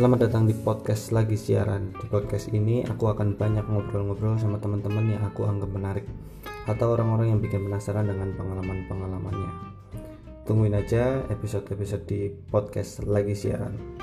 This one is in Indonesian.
Selamat datang di podcast lagi siaran. Di podcast ini aku akan banyak ngobrol-ngobrol sama teman-teman yang aku anggap menarik atau orang-orang yang bikin penasaran dengan pengalaman-pengalamannya. Tungguin aja episode-episode di podcast lagi siaran.